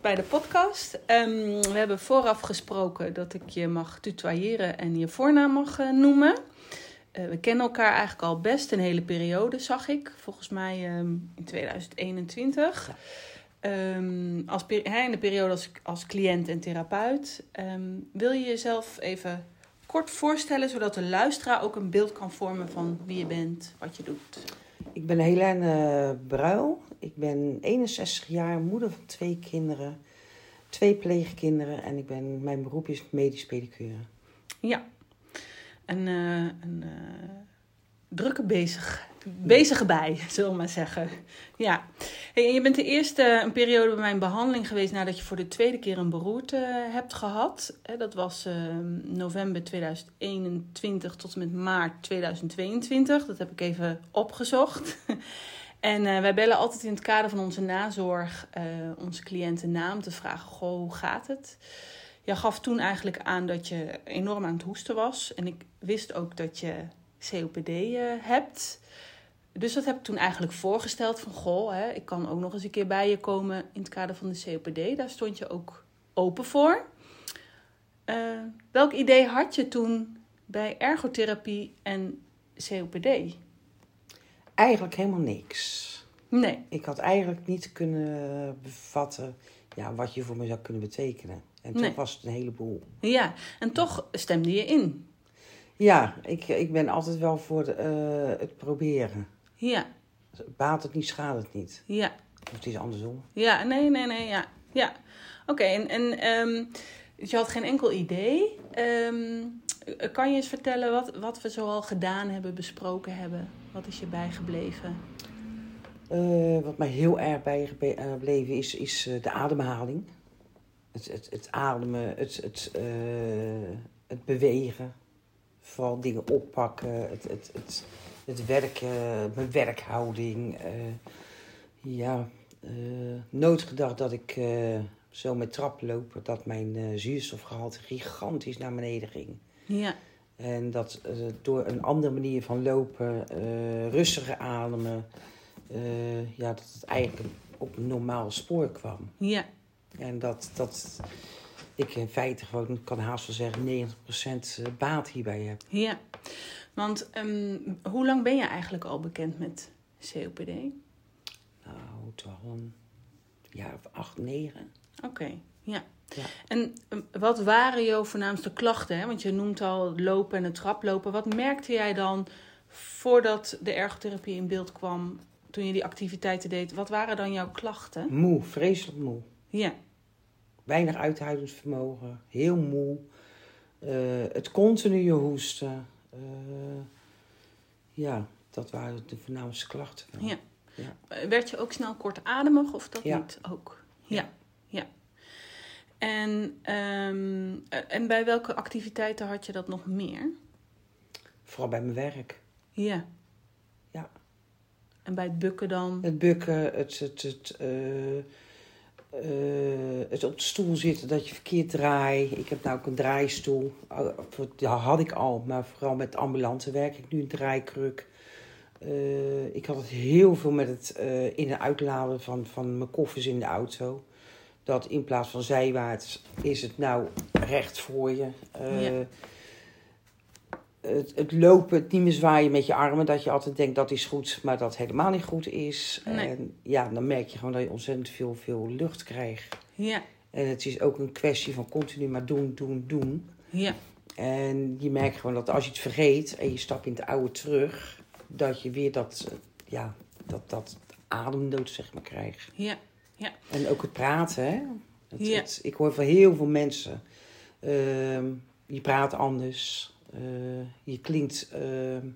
bij de podcast. Ehm, we hebben vooraf gesproken dat ik je mag tutoyeren en je voornaam mag uh, noemen. Uh, we kennen elkaar eigenlijk al best een hele periode, zag ik. Volgens mij um, in 2021. Um, als, in de periode als, als cliënt en therapeut. wil je jezelf even kort voorstellen, zodat de luisteraar ook een beeld kan vormen van wie je bent, wat je doet? Ik ben Helene Bruil. Ik ben 61 jaar, moeder van twee kinderen, twee pleegkinderen en ik ben, mijn beroep is medisch pedicure. Ja, een uh, drukke bezig, bezige bij, zullen we maar zeggen. Ja, hey, je bent de eerste een periode bij mijn behandeling geweest nadat je voor de tweede keer een beroerte hebt gehad. Dat was uh, november 2021 tot en met maart 2022. Dat heb ik even opgezocht. En uh, wij bellen altijd in het kader van onze nazorg uh, onze cliënten na om te vragen: Goh, hoe gaat het? Je gaf toen eigenlijk aan dat je enorm aan het hoesten was. En ik wist ook dat je COPD uh, hebt. Dus dat heb ik toen eigenlijk voorgesteld van goh, hè, ik kan ook nog eens een keer bij je komen in het kader van de COPD. Daar stond je ook open voor. Uh, welk idee had je toen bij ergotherapie en COPD? Eigenlijk helemaal niks. Nee. Ik had eigenlijk niet kunnen bevatten ja, wat je voor me zou kunnen betekenen. En toch Nee. was het een heleboel. Ja, en toch stemde je in. Ja, ik, ik ben altijd wel voor de, eh, het proberen. Ja, Baat het niet, schaadt het niet. ja, Of het is andersom. ja, nee, nee, nee, ja. Ja, oké. en en ehm, je had geen enkel idee. Ehm, kan je eens vertellen wat, wat we zoal gedaan hebben, besproken hebben? Wat is je bijgebleven? Eh, wat mij heel erg bijgebleven is, is eh, de ademhaling. Het, het, het ademen, het, het, eh, het bewegen. Vooral dingen oppakken, het, het, het, het werken, mijn werkhouding. eh, ja, eh, nooit gedacht dat ik eh, zo met trap lopen, dat mijn eh, zuurstofgehalte gigantisch naar beneden ging. Ja, En dat door een andere manier van lopen, eh, rustiger ademen, ja, dat het eigenlijk op een normaal spoor kwam. ja, En dat, dat ik in feite gewoon, kan haast wel zeggen, 90% baat hierbij heb. ja. Want ehm, hoe lang ben je eigenlijk al bekend met COPD? Nou, toch een jaar of acht, negen. Oké, ja. Ja. En ehm, wat waren jouw voornaamste klachten? Hè? Want je noemt al lopen en het traplopen. Wat merkte jij dan voordat de ergotherapie in beeld kwam, toen je die activiteiten deed? Wat waren dan jouw klachten? Moe, vreselijk moe. Ja, Weinig uithoudingsvermogen, heel moe. Eh, het continue hoesten. Eh, ja, dat waren de voornaamste klachten. ja. Ja. Werd je ook snel kortademig of dat Ja. niet ook? Ja, ja. En, ehm, eh, en bij welke activiteiten had je dat nog meer? Vooral bij mijn werk. Ja. Ja. En bij het bukken dan? Het bukken, het, het, het, het op de stoel zitten dat je verkeerd draait. Ik heb nou ook een draaistoel. Dat had ik al, maar vooral met ambulante werk ik nu een draaikruk. Eh, ik had het heel veel met het eh, in- en uitladen van, van mijn koffers in de auto. Dat in plaats van zijwaarts is het nou recht voor je. Eh. Het, het lopen, het niet meer zwaaien met je armen. Dat je altijd denkt dat is goed, maar dat helemaal niet goed is. Nee. En ja, dan merk je gewoon dat je ontzettend veel, veel lucht krijgt. Ja, En het is ook een kwestie van continu maar doen, doen, doen. ja, En je merkt gewoon dat als je het vergeet en je stapt in het oude terug, dat je weer dat, ja, dat, dat ademnood zeg maar krijgt. ja, En ook het praten, hè. Het, Ja. het- ik hoor van heel veel mensen, ehm, je praat anders, eh, je klinkt ehm,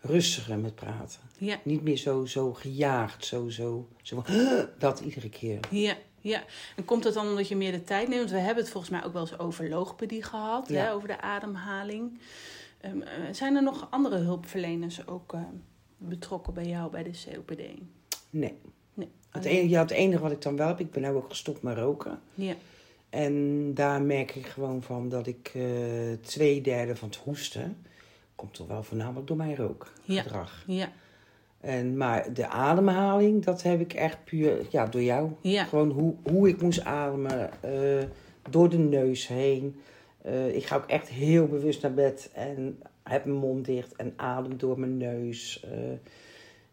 rustiger met praten. ja, Niet meer zo, zo gejaagd, zo, zo, zo van, dat iedere keer. ja, ja. En komt dat dan omdat je meer de tijd neemt? Want we hebben het volgens mij ook wel eens over logopedie gehad, Ja. hè, over de ademhaling. Ehm, eh, zijn er nog andere hulpverleners ook eh, betrokken bij jou bij de COPD? Nee. Nee. Het enige, ja, het enige wat ik dan wel heb, ik ben nu ook gestopt met roken. Ja, En daar merk ik gewoon van dat ik eh, twee derde van het hoesten komt toch wel voornamelijk door mijn rookgedrag. ja, En, maar de ademhaling, dat heb ik echt puur ja, door jou. ja, Gewoon hoe, hoe ik moest ademen, eh, door de neus heen. Eh, ik ga ook echt heel bewust naar bed en heb mijn mond dicht en adem door mijn neus.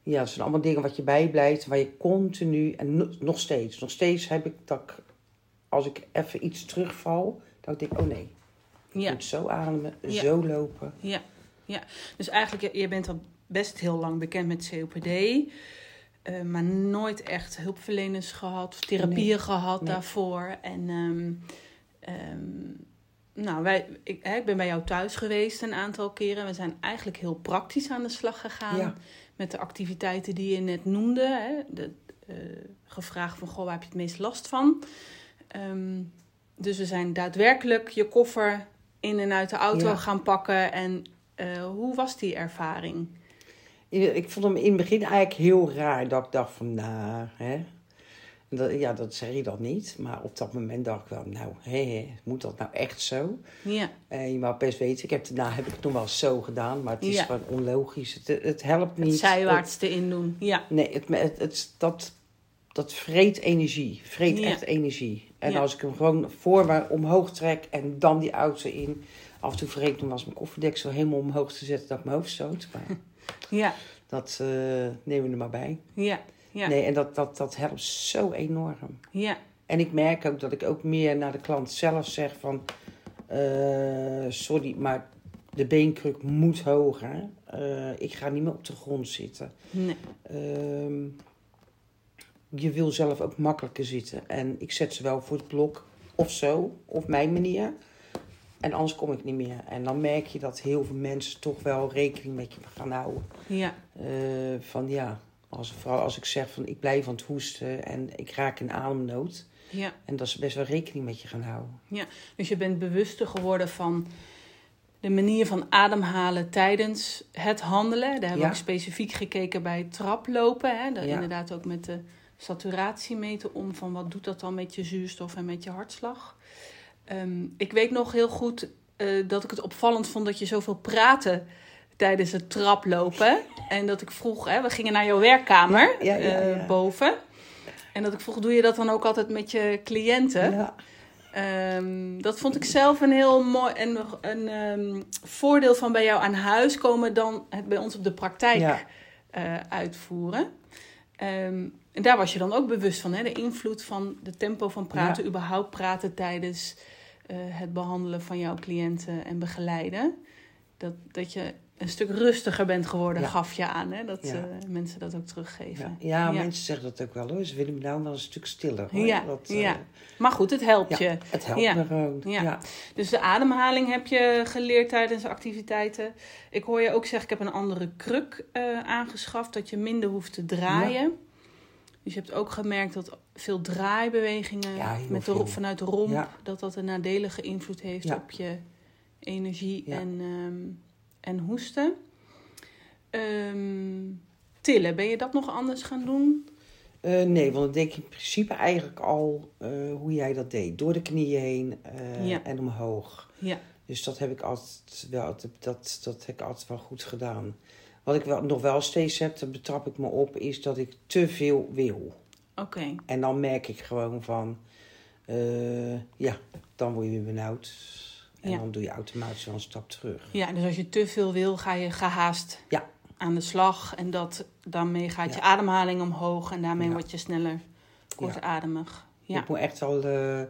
Ja, dat zijn allemaal dingen wat je bijblijft, waar je continu, en no- nog steeds, nog steeds heb ik dat ik, als ik even iets terugval, dat ik denk, oh nee, ik ja, moet zo ademen, Ja. zo lopen. ja, ja. Dus eigenlijk, je, je bent al best heel lang bekend met COPD. eh, maar nooit echt hulpverleners gehad of therapieën Nee. gehad Nee. daarvoor. En ehm, ehm, nou, wij, ik, hè, ik ben bij jou thuis geweest een aantal keren. We zijn eigenlijk heel praktisch aan de slag gegaan. Ja. Met de activiteiten die je net noemde. Hè. De, eh, gevraagd van, goh, waar heb je het meest last van? Ehm, dus we zijn daadwerkelijk je koffer in en uit de auto Ja. gaan pakken. En eh, hoe was die ervaring? Ik vond hem in het begin eigenlijk heel raar dat ik dacht van, nou, hè. Dat, ja, dat zeg je dan niet. Maar op dat moment dacht ik wel, nou, hé, hé, moet dat nou echt zo? Ja, En je mag best weten, ik heb, daarna heb ik het nog wel zo gedaan, maar het is Ja. gewoon onlogisch. Het, het helpt niet. het zijwaarts erin doen. Ja, nee, het, het, het- dat, dat vreet energie. Vreet Ja. echt energie. En Ja. als ik hem gewoon voor me omhoog trek en dan die auto in. Af en toe nog wel eens mijn koffiedeksel helemaal omhoog te zetten dat ik mijn hoofd stoot. Maar ja, dat eh, nemen we er maar bij. ja, ja, Nee, en dat, dat, dat helpt zo enorm. ja, En ik merk ook dat ik ook meer naar de klant zelf zeg van... eh, sorry, maar de beenkruk moet hoger. Eh, ik ga niet meer op de grond zitten. nee, Ehm, je wil zelf ook makkelijker zitten. En ik zet ze wel voor het blok of zo, of mijn manier. En anders kom ik niet meer. En dan merk je dat heel veel mensen toch wel rekening met je gaan houden. ja, Eh, van ja, als, vooral als ik zeg van ik blijf aan het hoesten en ik raak in ademnood. ja. En dat ze best wel rekening met je gaan houden. Dus je bent bewuster geworden van de manier van ademhalen tijdens het handelen. Daar hebben we Ja. ook specifiek gekeken bij traplopen. Hè? Daar Ja. Inderdaad ook met de saturatie meten om van wat doet dat dan met je zuurstof en met je hartslag. Ehm, ik weet nog heel goed eh, dat ik het opvallend vond dat je zoveel praatte tijdens het traplopen. En dat ik vroeg, hè, we gingen naar jouw werkkamer Ja, ja, eh, boven. En dat ik vroeg, doe je dat dan ook altijd met je cliënten? Ja. Ehm, dat vond ik zelf een heel mooi en een ehm, voordeel van bij jou aan huis komen dan het bij ons op de praktijk eh, uitvoeren. En daar was je dan ook bewust van, hè? de invloed van de tempo van praten, überhaupt praten tijdens eh, het behandelen van jouw cliënten en begeleiden. Dat, dat je een stuk rustiger bent geworden, Ja. gaf je aan, hè? dat Ja. eh, mensen dat ook teruggeven. Ja, ja, mensen zeggen dat ook wel hoor. Ze willen me nou wel een stuk stiller. Hoor. Ja, dat, eh, ja. Maar goed, het helpt Ja. je. Het helpt me gewoon. Ja. Dus de ademhaling heb je geleerd tijdens de activiteiten. Ik hoor je ook zeggen, ik heb een andere kruk aangeschaft, dat je minder hoeft te draaien. Dus je hebt ook gemerkt dat veel draaibewegingen Ja, met de, vanuit de romp, Ja. dat dat een nadelige invloed heeft Ja. op je energie en, ehm, en hoesten. Ehm, tillen, ben je dat nog anders gaan doen? Eh, nee, want dan denk ik in principe eigenlijk al eh, hoe jij dat deed. Door de knieën heen eh, en omhoog. Ja, Dus dat heb ik altijd wel, dat, dat, dat heb ik altijd wel goed gedaan. Wat ik wel, nog wel steeds heb, daar betrap ik me op, is dat ik te veel wil. oké. En dan merk ik gewoon van, eh, ja, dan word je weer benauwd. En Ja. dan doe je automatisch wel een stap terug. Ja, dus als je te veel wil, ga je gehaast Ja. aan de slag. En dat, daarmee gaat je ademhaling omhoog. En daarmee word je sneller kortademig. Ja. Ik moet echt wel, eh,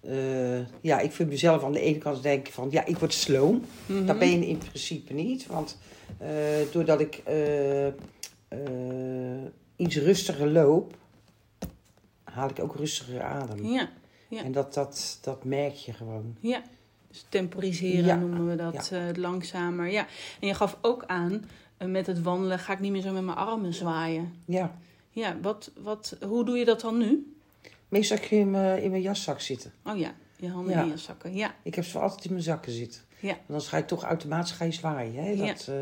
eh, ja, ik vind mezelf aan de ene kant denken van, ja, ik word sloom. Mhm. Dat ben je in principe niet. Want eh, doordat ik eh, iets rustiger loop, haal ik ook rustiger adem. Ja, ja. En dat, dat, dat merk je gewoon. ja. Dus temporiseren Ja. noemen we dat langzamer. Ja. En je gaf ook aan, met het wandelen ga ik niet meer zo met mijn armen zwaaien. Ja, Ja, wat, wat, hoe doe je dat dan nu? Meestal kun je in mijn, in mijn jaszak zitten. Oh ja, je handen Ja. in je zakken. Ja, Ik heb ze altijd in mijn zakken zitten. Ja. En dan ga je toch automatisch ga je zwaaien. Hè? Ja. Dat, eh,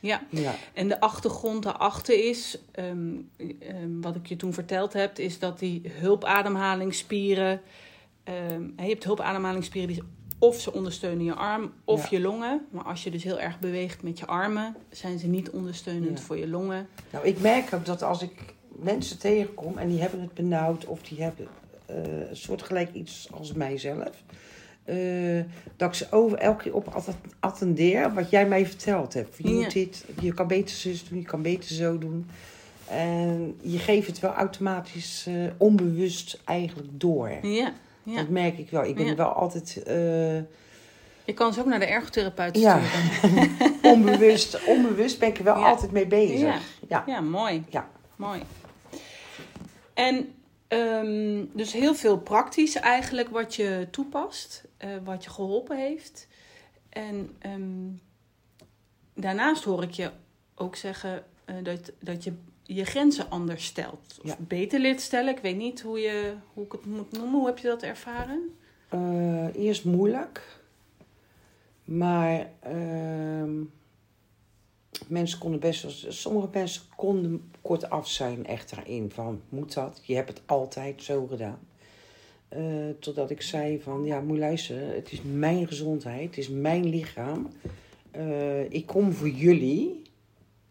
ja. ja. En de achtergrond daarachter is, ehm, ehm, wat ik je toen verteld heb, is dat die hulpademhalingsspieren, ehm, je hebt hulpademhalingsspieren die of ze ondersteunen je arm of Ja. je longen. Maar als je dus heel erg beweegt met je armen, zijn ze niet ondersteunend Ja. voor je longen. Nou, ik merk ook dat als ik mensen tegenkom en die hebben het benauwd of die hebben eh, een soortgelijk iets als mijzelf, eh, dat ik ze over elke keer op atten- attendeer wat jij mij verteld hebt. Je Ja. moet dit, je kan beter zus doen, je kan beter zo doen. En je geeft het wel automatisch eh, onbewust eigenlijk door. Ja, ja. Dat merk ik wel. Ik ben Ja. wel altijd Je kan ze ook naar de ergotherapeut Ja. sturen. onbewust, onbewust ben ik er wel altijd mee bezig. Ja. Ja, mooi. Ja. Mooi. En ehm, dus heel veel praktisch eigenlijk wat je toepast, eh, wat je geholpen heeft. En ehm, daarnaast hoor ik je ook zeggen eh, dat, dat je je grenzen anders stelt. Of Ja. beter leert stellen. Ik weet niet hoe, je, hoe ik het moet noemen. Hoe heb je dat ervaren? Eh, eerst moeilijk. Maar ehm, mensen konden best. Sommige mensen konden kort af zijn echt daarin. Van, moet dat? Je hebt het altijd zo gedaan. Eh, totdat ik zei van, ja, moet luisteren. Het is mijn gezondheid. Het is mijn lichaam. Eh, ik kom voor jullie.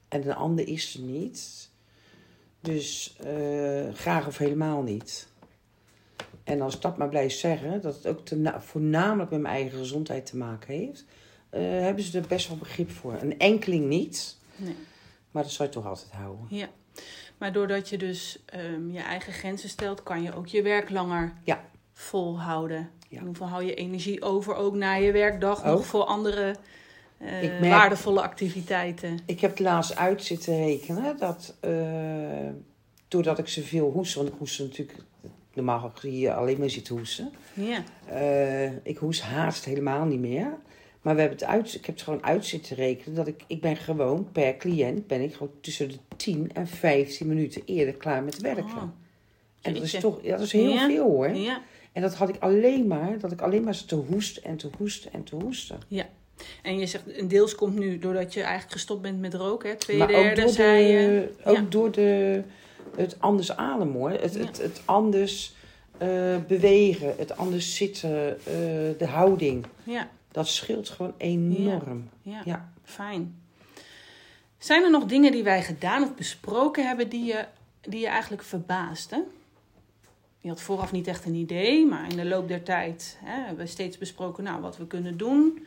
En een ander is er niet. Dus eh, graag of helemaal niet. En als dat maar blijf zeggen, dat het ook voornamelijk met mijn eigen gezondheid te maken heeft, hebben ze er best wel begrip voor. Een enkeling niet, Nee. maar dat zou je toch altijd houden. Ja. Maar doordat je dus ehm, je eigen grenzen stelt, kan je ook je werk langer Ja. volhouden. Ja. En hoeveel hou je energie over ook na je werkdag Ook. nog voor andere eh, merk- waardevolle activiteiten? Ik heb het laatst uit zitten rekenen dat eh, doordat ik zoveel hoest, want ik hoest natuurlijk normaal hier alleen maar zitten hoesten. Ja, Eh, ik hoest haast helemaal niet meer. Maar we hebben het uit, ik heb het gewoon uit zitten rekenen dat ik, ik ben gewoon per cliënt ben ik gewoon tussen de 10 en 15 minuten eerder klaar met werken. Oh, en dat is toch, ja, dat is heel Ja. veel hoor. ja. En dat had ik alleen maar, dat ik alleen maar te hoesten en te hoesten en te hoesten. En je zegt, een deels komt nu doordat je eigenlijk gestopt bent met roken. Hè? Twee maar ook derde door, zei je. de, ook Ja. door de, het anders ademen hoor. Het, Ja. het, het anders eh, bewegen, het anders zitten, eh, de houding. Ja, Dat scheelt gewoon enorm. ja, Ja. fijn. Zijn er nog dingen die wij gedaan of besproken hebben die je, die je eigenlijk verbaasden? Je had vooraf niet echt een idee, maar in de loop der tijd hè, hebben we steeds besproken nou, wat we kunnen doen.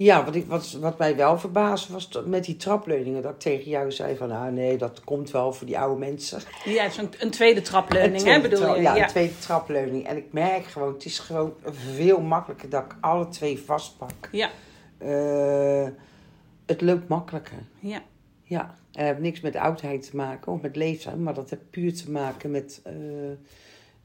Ja, wat, ik, wat, wat mij wel verbaasde was met die trapleuningen. Dat ik tegen jou zei van, ah nee, dat komt wel voor die oude mensen. Ja, is een, een tweede trapleuning, Een hè, bedoel tra- je? Ja, Ja, een tweede trapleuning. En ik merk gewoon, het is gewoon veel makkelijker dat ik alle twee vastpak. ja, Eh, het loopt makkelijker. ja, Ja, en dat heeft niks met oudheid te maken of met leeftijd. Maar dat heeft puur te maken met, eh,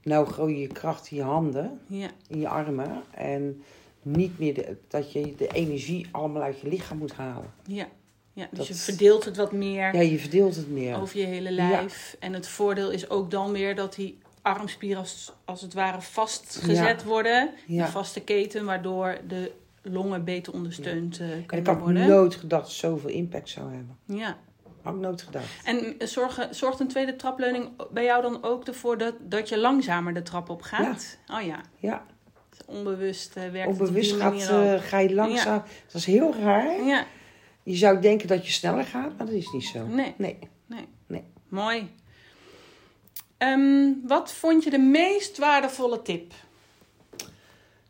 nou gooi je je kracht in je handen, ja, in je armen. En niet meer de- dat je de energie allemaal uit je lichaam moet halen. ja. ja. Dus Dat- je verdeelt het wat meer Ja, je verdeelt het meer. over je hele lijf. En het voordeel is ook dan weer dat die armspieren als, als het ware vastgezet worden. Ja. Een vaste keten, waardoor de longen beter ondersteund eh, En ik kunnen had worden. nooit gedacht zoveel impact zou hebben. Ja. Had ik nooit gedacht. En zorgen, zorgt een tweede trapleuning bij jou dan ook ervoor dat, dat je langzamer de trap op gaat? Oh ja, Ja, onbewust uh, werkt onbewust het gaat, eh, ga je langzaam. Dat is heel raar. Ja, Je zou denken dat je sneller gaat, maar dat is niet zo. nee, Nee. nee. Nee. Mooi. Ehm, wat vond je de meest waardevolle tip?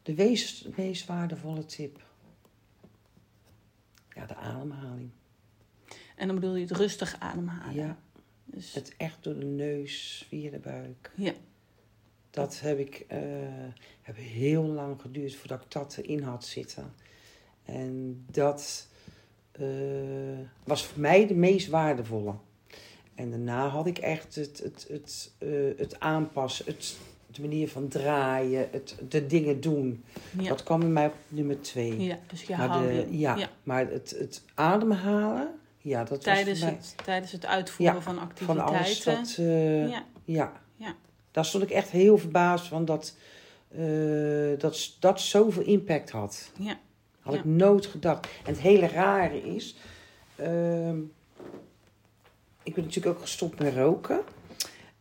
De wees- meest waardevolle tip. Ja, de ademhaling. En dan bedoel je het rustig ademhalen. Ja, Dus, het echt door de neus, via de buik. ja. Dat heb ik eh, heb heel lang geduurd voordat ik dat erin had zitten. En dat eh, was voor mij de meest waardevolle. En daarna had ik echt het, het, het, eh, het aanpassen, het, de manier van draaien, het, de dingen doen. Ja. Dat kwam bij mij op nummer twee. ja, dus je maar, de, ja, Ja. maar het, het ademhalen, ja, dat Tijdens, was mij het, tijdens het uitvoeren Ja, van van activiteiten. alles dat... eh, Ja, ja. Daar stond ik echt heel verbaasd van dat eh, dat, dat zoveel impact had. Ja. Had Ja. ik nooit gedacht. En het hele rare is, ehm, ik ben natuurlijk ook gestopt met roken.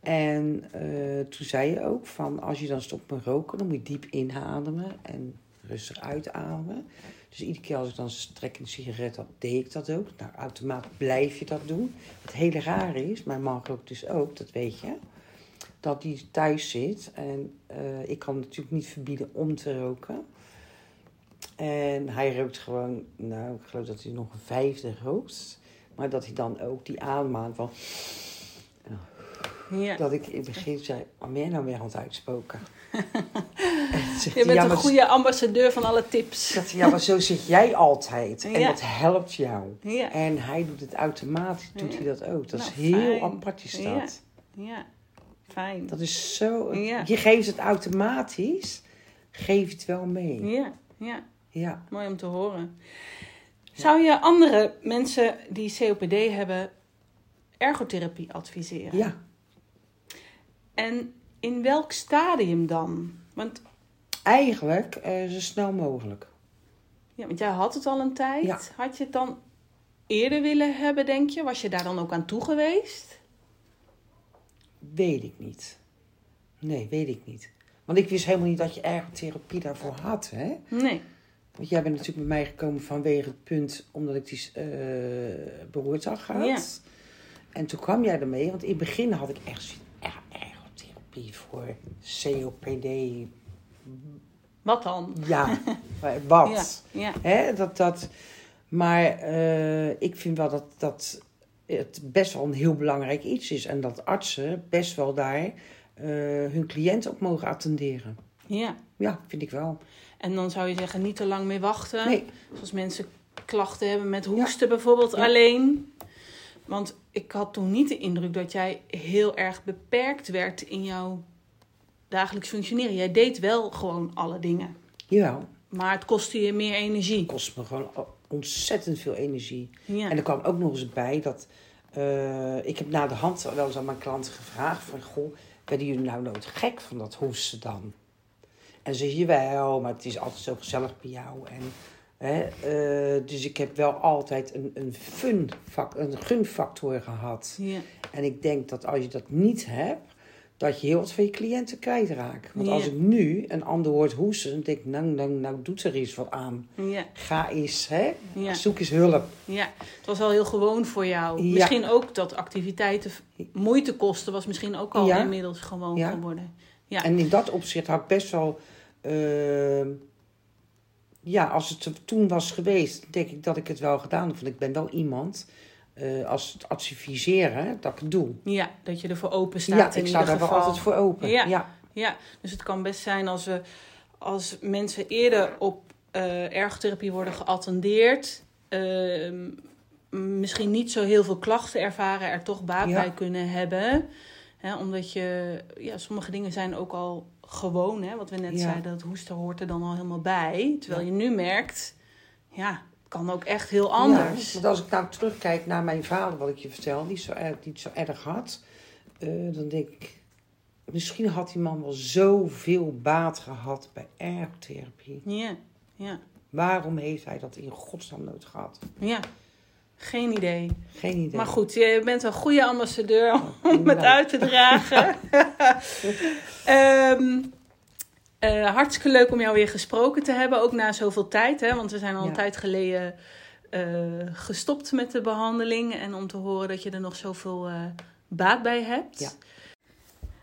En eh, toen zei je ook van als je dan stopt met roken, dan moet je diep inademen en rustig uitademen. Dus iedere keer als ik dan trek een sigaret had, deed ik dat ook. Nou, automatisch blijf je dat doen. Het hele rare is, mijn man rookt dus ook, dat weet je. Dat hij thuis zit en eh, ik kan natuurlijk niet verbieden om te roken. En hij rookt gewoon, nou, ik geloof dat hij nog een vijfde rookt. Maar dat hij dan ook die ademhaling van... Ja. Dat ik in het begin zei, wat ben nou weer aan het uitspoken? Je bent ja, een goede ambassadeur van alle tips. hij, ja, maar zo zit jij altijd. En Ja. dat helpt jou. Ja. En hij doet het automatisch, doet hij dat ook. Dat Nou, is heel fijn. apart is dat. Ja. Fijn. Dat is zo... Ja. Je geeft het automatisch, geef het wel mee. Ja. Ja. Ja. Mooi om te horen. Zou je andere mensen die COPD hebben ergotherapie adviseren? Ja. En in welk stadium dan? Want, Eigenlijk eh, zo snel mogelijk. ja, want jij had het al een tijd. Ja. Had je het dan eerder willen hebben, denk je? Was je daar dan ook aan toe geweest? Weet ik niet. Nee, weet ik niet. Want ik wist helemaal niet dat je ergotherapie daarvoor had, hè? Nee. Want jij bent natuurlijk bij mij gekomen vanwege het punt omdat ik die eh beroerte had gehad. Ja. En toen kwam jij ermee, want in het begin had ik echt zoiets, ergotherapie voor COPD. Wat dan? Ja, wat? Ja. Ja. Hè, dat, dat, maar eh, ik vind wel dat, dat het best wel een heel belangrijk iets is. En dat artsen best wel daar eh, hun cliënten op mogen attenderen. ja. Ja, vind ik wel. En dan zou je zeggen, niet te lang meer wachten. Nee, Zoals mensen klachten hebben met hoesten bijvoorbeeld Ja. alleen. Want ik had toen niet de indruk dat jij heel erg beperkt werd in jouw dagelijks functioneren. Jij deed wel gewoon alle dingen. jawel. Maar het kostte je meer energie. Het kost me gewoon ontzettend veel energie. Ja. En er kwam ook nog eens bij dat... eh, ik heb na de hand wel eens aan mijn klanten gevraagd van... Goh, werden jullie nou nooit gek van dat hoesten dan? En ze zeggen, jawel, maar het is altijd zo gezellig bij jou. En, hè, eh, dus ik heb wel altijd een, een, fun een gunfactor gehad. Ja. En ik denk dat als je dat niet hebt... dat je heel wat van je cliënten kwijtraakt. Want Ja. als ik nu een ander hoort hoesten... dan denk ik, nou, nou, nou doet er eens wat aan. Ja. Ga eens, hè? Ja. Zoek eens hulp. ja, het was al heel gewoon voor jou. Misschien ook dat activiteiten moeite kosten, was misschien ook al inmiddels gewoon geworden. Ja. En in dat opzicht had ik best wel... ehm, ja, als het toen was geweest, denk ik dat ik het wel gedaan heb. Want ik ben wel iemand, eh, als het adviseren, dat ik het doe. ja, dat je ervoor open staat ja, in ik sta daar wel altijd voor open. Ja. ja. Ja, dus het kan best zijn als, we, als mensen eerder op eh ergotherapie worden geattendeerd, ehm, misschien niet zo heel veel klachten ervaren, er toch baat Ja. bij kunnen hebben. Hè, omdat je, ja, sommige dingen zijn ook al gewoon, hè, wat we net Ja. zeiden, dat hoesten hoort er dan al helemaal bij. Terwijl je nu merkt, ja, kan ook echt heel anders. Ja, want als ik nou terugkijk naar mijn vader, wat ik je vertel, die zo erg, die het zo erg had, dan denk ik, misschien had die man wel zoveel baat gehad bij ergotherapie. Ja, ja, Waarom heeft hij dat in godsnaam nooit gehad? ja. Geen idee. Geen idee. Maar goed, je bent een goede ambassadeur om het uit te dragen. Ehm, eh, hartstikke leuk om jou weer gesproken te hebben, ook na zoveel tijd. Hè? Want we zijn al Ja. een tijd geleden eh, gestopt met de behandeling. En om te horen dat je er nog zoveel eh, baat bij hebt. Ja.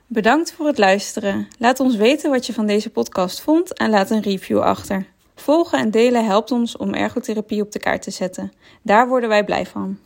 Bedankt voor het luisteren. Laat ons weten wat je van deze podcast vond en laat een review achter. Volgen en delen helpt ons om ergotherapie op de kaart te zetten. Daar worden wij blij van.